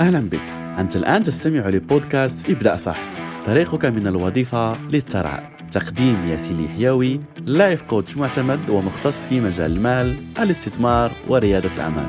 أهلا بك. أنت الآن تستمع لبودكاست ابدأ صح. طريقك من الوظيفة للثراء تقديم ياسين حيوي لايف كوتش معتمد ومختص في مجال المال الاستثمار وريادة الأعمال.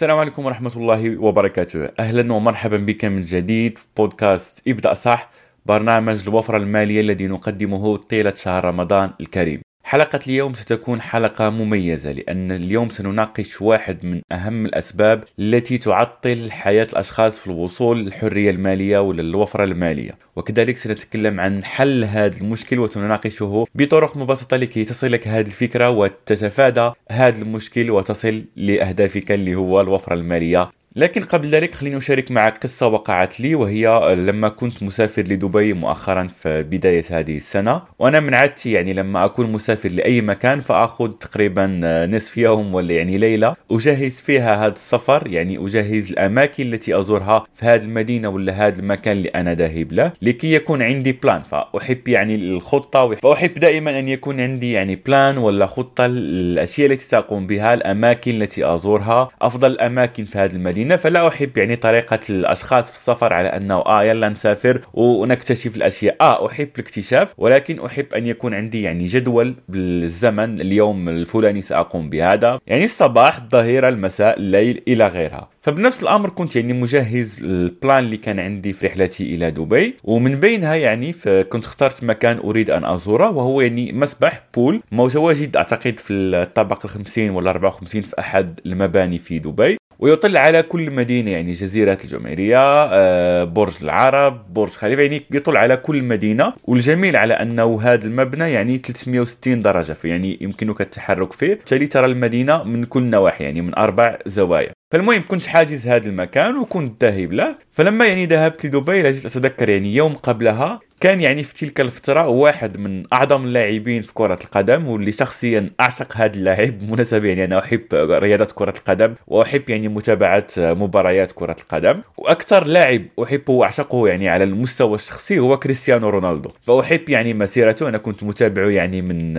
السلام عليكم ورحمة الله وبركاته. أهلا ومرحبا بك من جديد في بودكاست إبدأ صح برنامج الوفرة المالية الذي نقدمه طيلة شهر رمضان الكريم. حلقة اليوم ستكون حلقة مميزة لأن اليوم سنناقش واحد من أهم الأسباب التي تعطل حياة الأشخاص في الوصول للحرية المالية وللوفرة المالية. وكذلك سنتكلم عن حل هذا المشكل وسنناقشه بطرق مبسطة لكي تصلك هذه الفكرة وتتفادى هذا المشكل وتصل لأهدافك اللي هو الوفرة المالية. لكن قبل ذلك خليني أشارك معك قصة وقعت لي وهي لما كنت مسافر لدبي مؤخرا في بداية هذه السنة. وأنا من عادتي يعني لما أكون مسافر لأي مكان فأخذ تقريبا نصف يوم ولا يعني ليلة أجهز فيها هذا السفر يعني أجهز الأماكن التي أزورها في هذه المدينة ولا هذا المكان اللي أنا ذاهب له لكي يكون عندي plan فأحب يعني الخطة فأحب دائما أن يكون عندي يعني plan ولا خطة الأشياء التي سأقوم بها الأماكن التي أزورها أفضل الأماكن في هذه المدينة. المدينة فلا أحب يعني طريقة الأشخاص في السفر على أنه آه يلا نسافر ونكتشف الأشياء. آه أحب الاكتشاف ولكن أحب أن يكون عندي يعني جدول بالزمن اليوم الفلاني سأقوم بهذا. يعني الصباح الظهيره المساء الليل إلى غيرها. فبنفس الأمر كنت يعني مجهز البلان اللي كان عندي في رحلتي إلى دبي. ومن بينها يعني كنت اخترت مكان أريد أن أزوره وهو يعني مسبح بول متواجد أعتقد في الطابق ال 50 ولا 54 في أحد المباني في دبي. ويطل على كل مدينة يعني جزيرة الجمهورية آه، برج العرب برج خليفة يعني يطل على كل مدينة. والجميل على أنه هذا المبنى يعني 360 درجة فيعني يمكنك التحرك فيه. بالتالي ترى المدينة من كل نواحي يعني من أربع زوايا. فالمهم كنت حاجز هذا المكان وكنت ذاهب له. فلما يعني ذهبت لدبي لازلت أتذكر يعني يوم قبلها كان يعني في تلك الفترة واحد من أعظم اللاعبين في كرة القدم واللي شخصيا أعشق هذا اللاعب بالمناسبة يعني أنا أحب رياضة كرة القدم وأحب يعني متابعة مباريات كرة القدم. وأكثر لاعب أحبه وأعشقه يعني على المستوى الشخصي هو كريستيانو رونالدو. فأحب يعني مسيرته أنا كنت متابعه يعني من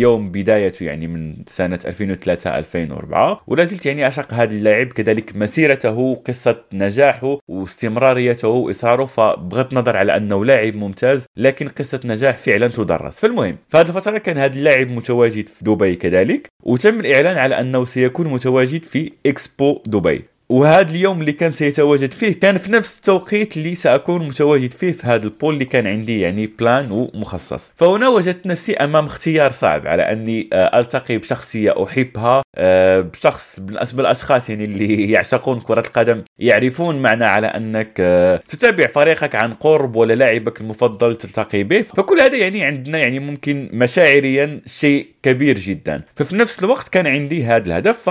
يوم بدايته يعني من سنة 2003 2004 ولا زلت يعني أعشق هذا اللاعب كذلك مسيرته قصة نجاحه واستمراريته وإصراره فبغض النظر على أنه لاعب ممتاز لكن قصة نجاح فعلا تدرس. فالمهم في هذه الفترة كان هذا اللاعب متواجد في دبي كذلك وتم الإعلان على أنه سيكون متواجد في إكسبو دبي. وهذا اليوم اللي كان سيتواجد فيه كان في نفس التوقيت اللي سأكون متواجد فيه في هذا البول اللي كان عندي يعني بلان ومخصص. فهنا وجدت نفسي أمام اختيار صعب على أني آه، ألتقي بشخصية أحبها آه، بشخص بالنسبة الأشخاص يعني اللي يعشقون كرة القدم يعرفون معنى على أنك آه، تتابع فريقك عن قرب ولا لاعبك المفضل تلتقي به. فكل هذا يعني عندنا يعني ممكن مشاعريا شيء كبير جدا. ففي نفس الوقت كان عندي هذا الهدف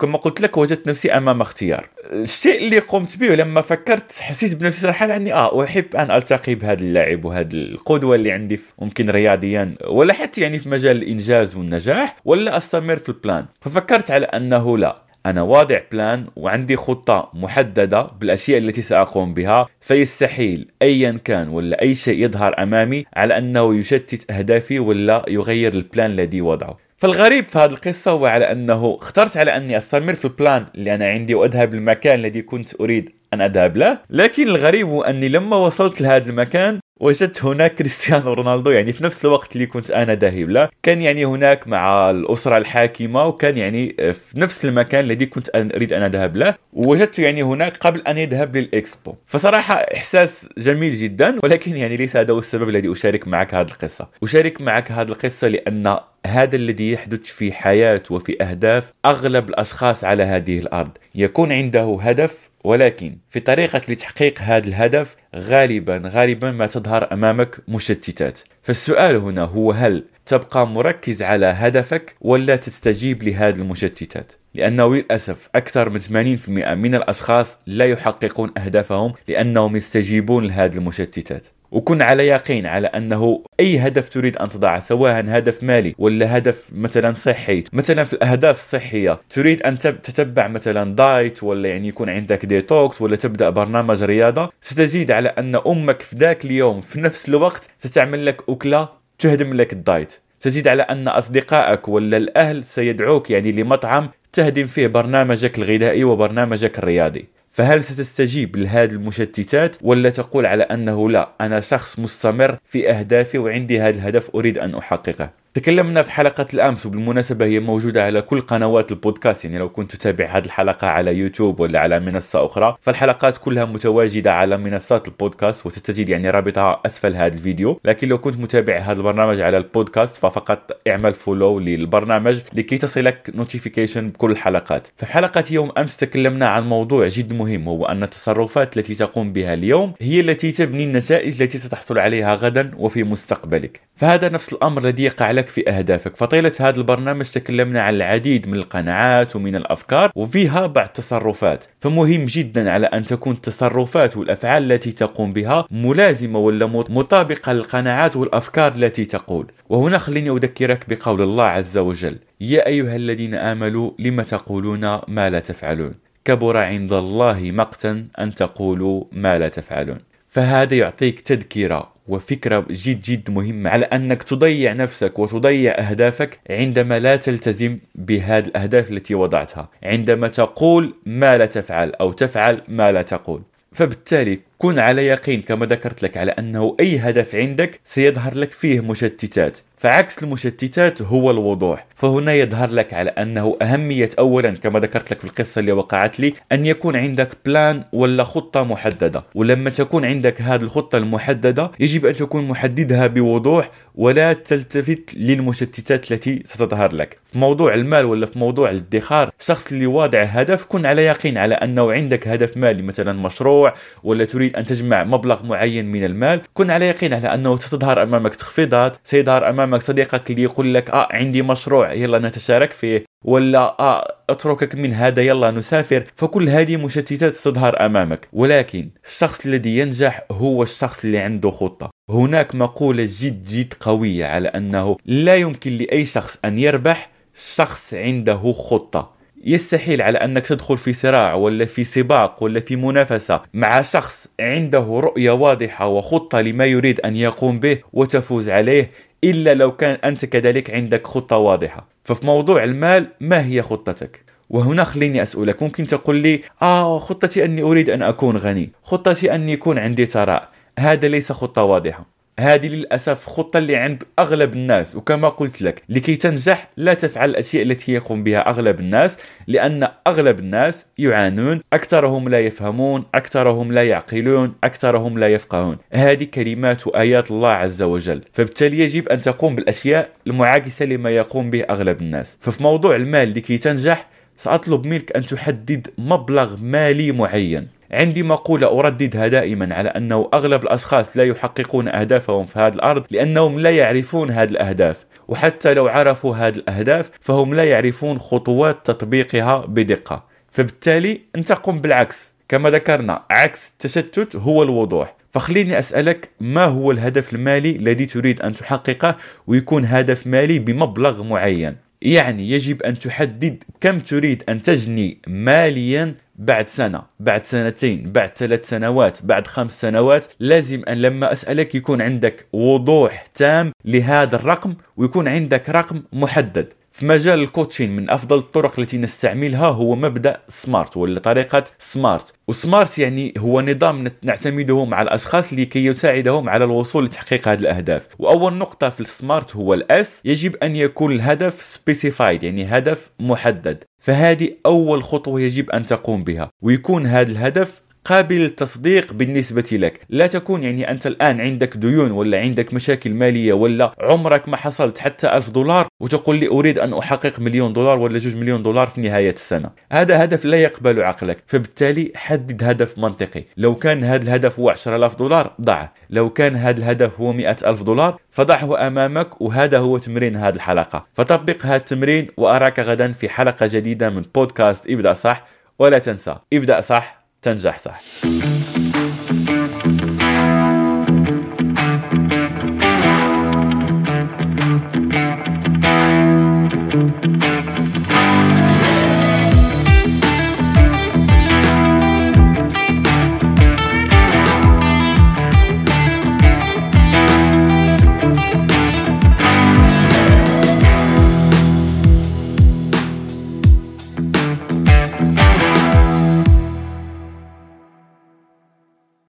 كما قلت لك وجدت نفسي أمام اختيار. الشيء اللي قمت به لما فكرت حسيت بنفسي صراحة أني آه أحب أن ألتقي بهذا اللاعب وهذا القدوة اللي عندي ممكن رياضيا ولا حتى يعني في مجال الإنجاز والنجاح ولا أستمر في ال plan ففكرت على أنه لا أنا واضع plan وعندي خطة محددة بالأشياء التي سأقوم بها فيستحيل أيا كان ولا أي شيء يظهر أمامي على أنه يشتت أهدافي ولا يغير ال plan الذي وضعه. فالغريب في هذه القصة هو على أنه اخترت على أني أستمر في ال plan اللي أنا عندي وأذهب للمكان الذي كنت أريد. أن أذهب له لكن الغريب أني لما وصلت لهذا المكان وجدت هناك كريستيانو رونالدو يعني في نفس الوقت اللي كنت أنا ذاهب له. كان يعني هناك مع الأسرة الحاكمة وكان يعني في نفس المكان الذي كنت أريد أن أذهب له. ووجدته يعني هناك قبل أن يذهب للإكسبو. فصراحة إحساس جميل جدا ولكن يعني ليس هذا هو السبب الذي أشارك معك هذه القصة. أشارك معك هذه القصة لأن هذا الذي يحدث في حياة وفي أهداف أغلب الأشخاص على هذه الأرض. يكون عنده هدف ولكن في طريقة لتحقيق هذا الهدف غالبا غالبا ما تظهر أمامك مشتتات. فالسؤال هنا هو هل تبقى مركز على هدفك ولا تستجيب لهذه المشتتات؟ لأنه للأسف أكثر من 80% من الأشخاص لا يحققون أهدافهم لأنهم يستجيبون لهذه المشتتات. وكن على يقين على أنه أي هدف تريد أن تضعه سواء هدف مالي ولا هدف مثلا صحي مثلا في الأهداف الصحية تريد أن تتبع مثلا diet ولا يعني يكون عندك ديتوكس ولا تبدأ برنامج رياضة ستجد على أن أمك في ذاك اليوم في نفس الوقت ستعمل لك أكلة تهدم لك ال diet. تزيد على أن أصدقائك ولا الأهل سيدعوك يعني لمطعم تهدم فيه برنامجك الغذائي وبرنامجك الرياضي. فهل ستستجيب لهذه المشتتات ولا تقول على أنه لا أنا شخص مستمر في أهدافي وعندي هذا الهدف أريد أن أحققه؟ تكلمنا في حلقة الأمس وبالمناسبة هي موجودة على كل قنوات البودكاست يعني لو كنت تتابع هذه الحلقة على يوتيوب ولا على منصة أخرى فالحلقات كلها متواجدة على منصات البودكاست وستجد يعني رابطها أسفل هذا الفيديو. لكن لو كنت متابع هذا البرنامج على البودكاست ففقط اعمل follow للبرنامج لكي تصلك notification بكل الحلقات. في حلقة يوم أمس تكلمنا عن موضوع جد مهم هو أن التصرفات التي تقوم بها اليوم هي التي تبني النتائج التي ستحصل عليها غدا وفي مستقبلك. فهذا نفس الأمر الذي يقع لك في أهدافك. فطيلة هذا البرنامج تكلمنا عن العديد من القناعات ومن الأفكار وفيها بعض التصرفات. فمهم جدا على أن تكون التصرفات والأفعال التي تقوم بها ملازمة ولا مطابقة للقناعات والأفكار التي تقول. وهنا خليني أذكرك بقول الله عز وجل يا أيها الذين آمنوا لم تقولون ما لا تفعلون؟ كبر عند الله مقتا أن تقولوا ما لا تفعلون. فهذا يعطيك تذكرة وفكرة جد جد مهمة على أنك تضيع نفسك وتضيع أهدافك عندما لا تلتزم بهذه الأهداف التي وضعتها عندما تقول ما لا تفعل أو تفعل ما لا تقول. فبالتالي كن على يقين كما ذكرت لك على أنه أي هدف عندك سيظهر لك فيه مشتتات. فعكس المشتتات هو الوضوح. فهنا يظهر لك على أنه أهمية أولا كما ذكرت لك في القصة اللي وقعت لي أن يكون عندك بلان ولا خطة محددة. ولما تكون عندك هذه الخطة المحددة يجب أن تكون محددها بوضوح ولا تلتفت للمشتتات التي ستظهر لك. في موضوع المال ولا في موضوع الادخار الشخص اللي واضع هدف كن على يقين على أنه عندك هدف مالي مثلا مشروع ولا تريد أن تجمع مبلغ معين من المال كن على يقين على أنه ستظهر أمامك تخفيضات سيظهر أمامك صديقك اللي يقول لك آه عندي مشروع يلا نتشارك فيه. ولا آه أتركك من هذا يلا نسافر. فكل هذه مشتتات تظهر أمامك. ولكن الشخص الذي ينجح هو الشخص اللي عنده خطة. هناك مقولة جد جد قوية على أنه لا يمكن لأي شخص أن يربح شخص عنده خطة. يستحيل على أنك تدخل في صراع ولا في سباق ولا في منافسة مع شخص عنده رؤية واضحة وخطة لما يريد أن يقوم به وتفوز عليه إلا لو كان أنت كذلك عندك خطة واضحة. ففي موضوع المال ما هي خطتك؟ وهنا خليني أسألك ممكن تقول لي آه خطتي أني أريد أن أكون غني خطتي أن يكون عندي ثراء هذا ليس خطة واضحة. هذه للأسف خطة اللي عند أغلب الناس. وكما قلت لك لكي تنجح لا تفعل الأشياء التي يقوم بها أغلب الناس لأن أغلب الناس يعانون أكثرهم لا يفهمون أكثرهم لا يعقلون أكثرهم لا يفقهون. هذه كلمات وآيات الله عز وجل. فبالتالي يجب أن تقوم بالأشياء المعاكسة لما يقوم به أغلب الناس. ففي موضوع المال لكي تنجح سأطلب منك أن تحدد مبلغ مالي معين. عندي مقولة أرددها دائما على أنه أغلب الأشخاص لا يحققون أهدافهم في هذه الأرض لأنهم لا يعرفون هذه الأهداف وحتى لو عرفوا هذه الأهداف فهم لا يعرفون خطوات تطبيقها بدقة. فبالتالي أنت قم بالعكس. كما ذكرنا عكس التشتت هو الوضوح. فخليني أسألك ما هو الهدف المالي الذي تريد أن تحققه ويكون هدف مالي بمبلغ معين؟ يعني يجب أن تحدد كم تريد أن تجني ماليا بعد سنة بعد سنتين بعد ثلاث سنوات بعد خمس سنوات. لازم أن لما أسألك يكون عندك وضوح تام لهذا الرقم ويكون عندك رقم محدد. في مجال ال coaching من أفضل الطرق التي نستعملها هو مبدأ SMART ولا طريقة SMART و SMART يعني هو نظام نعتمده مع الأشخاص لكي يساعدهم على الوصول لتحقيق هذه الأهداف. وأول نقطة في ال SMART هو ال S يجب أن يكون الهدف specified يعني هدف محدد. فهذه أول خطوة يجب أن تقوم بها. ويكون هذا الهدف قابل للتصديق بالنسبة لك. لا تكون يعني أنت الآن عندك ديون ولا عندك مشاكل مالية ولا عمرك ما حصلت حتى ألف دولار وتقول لي أريد أن أحقق مليون دولار ولا جوج مليون دولار في نهاية السنة. هذا هدف لا يقبل عقلك. فبالتالي حدد هدف منطقي. لو كان هذا الهدف هو 10000 دولار ضعه لو كان هذا الهدف هو 100000 دولار فضعه أمامك وهذا هو تمرين هذه الحلقة. فطبق هذا التمرين وأراك غدا في حلقة جديدة من بودكاست ابدأ صح. ولا تنسى ابدأ صح تنجح صح.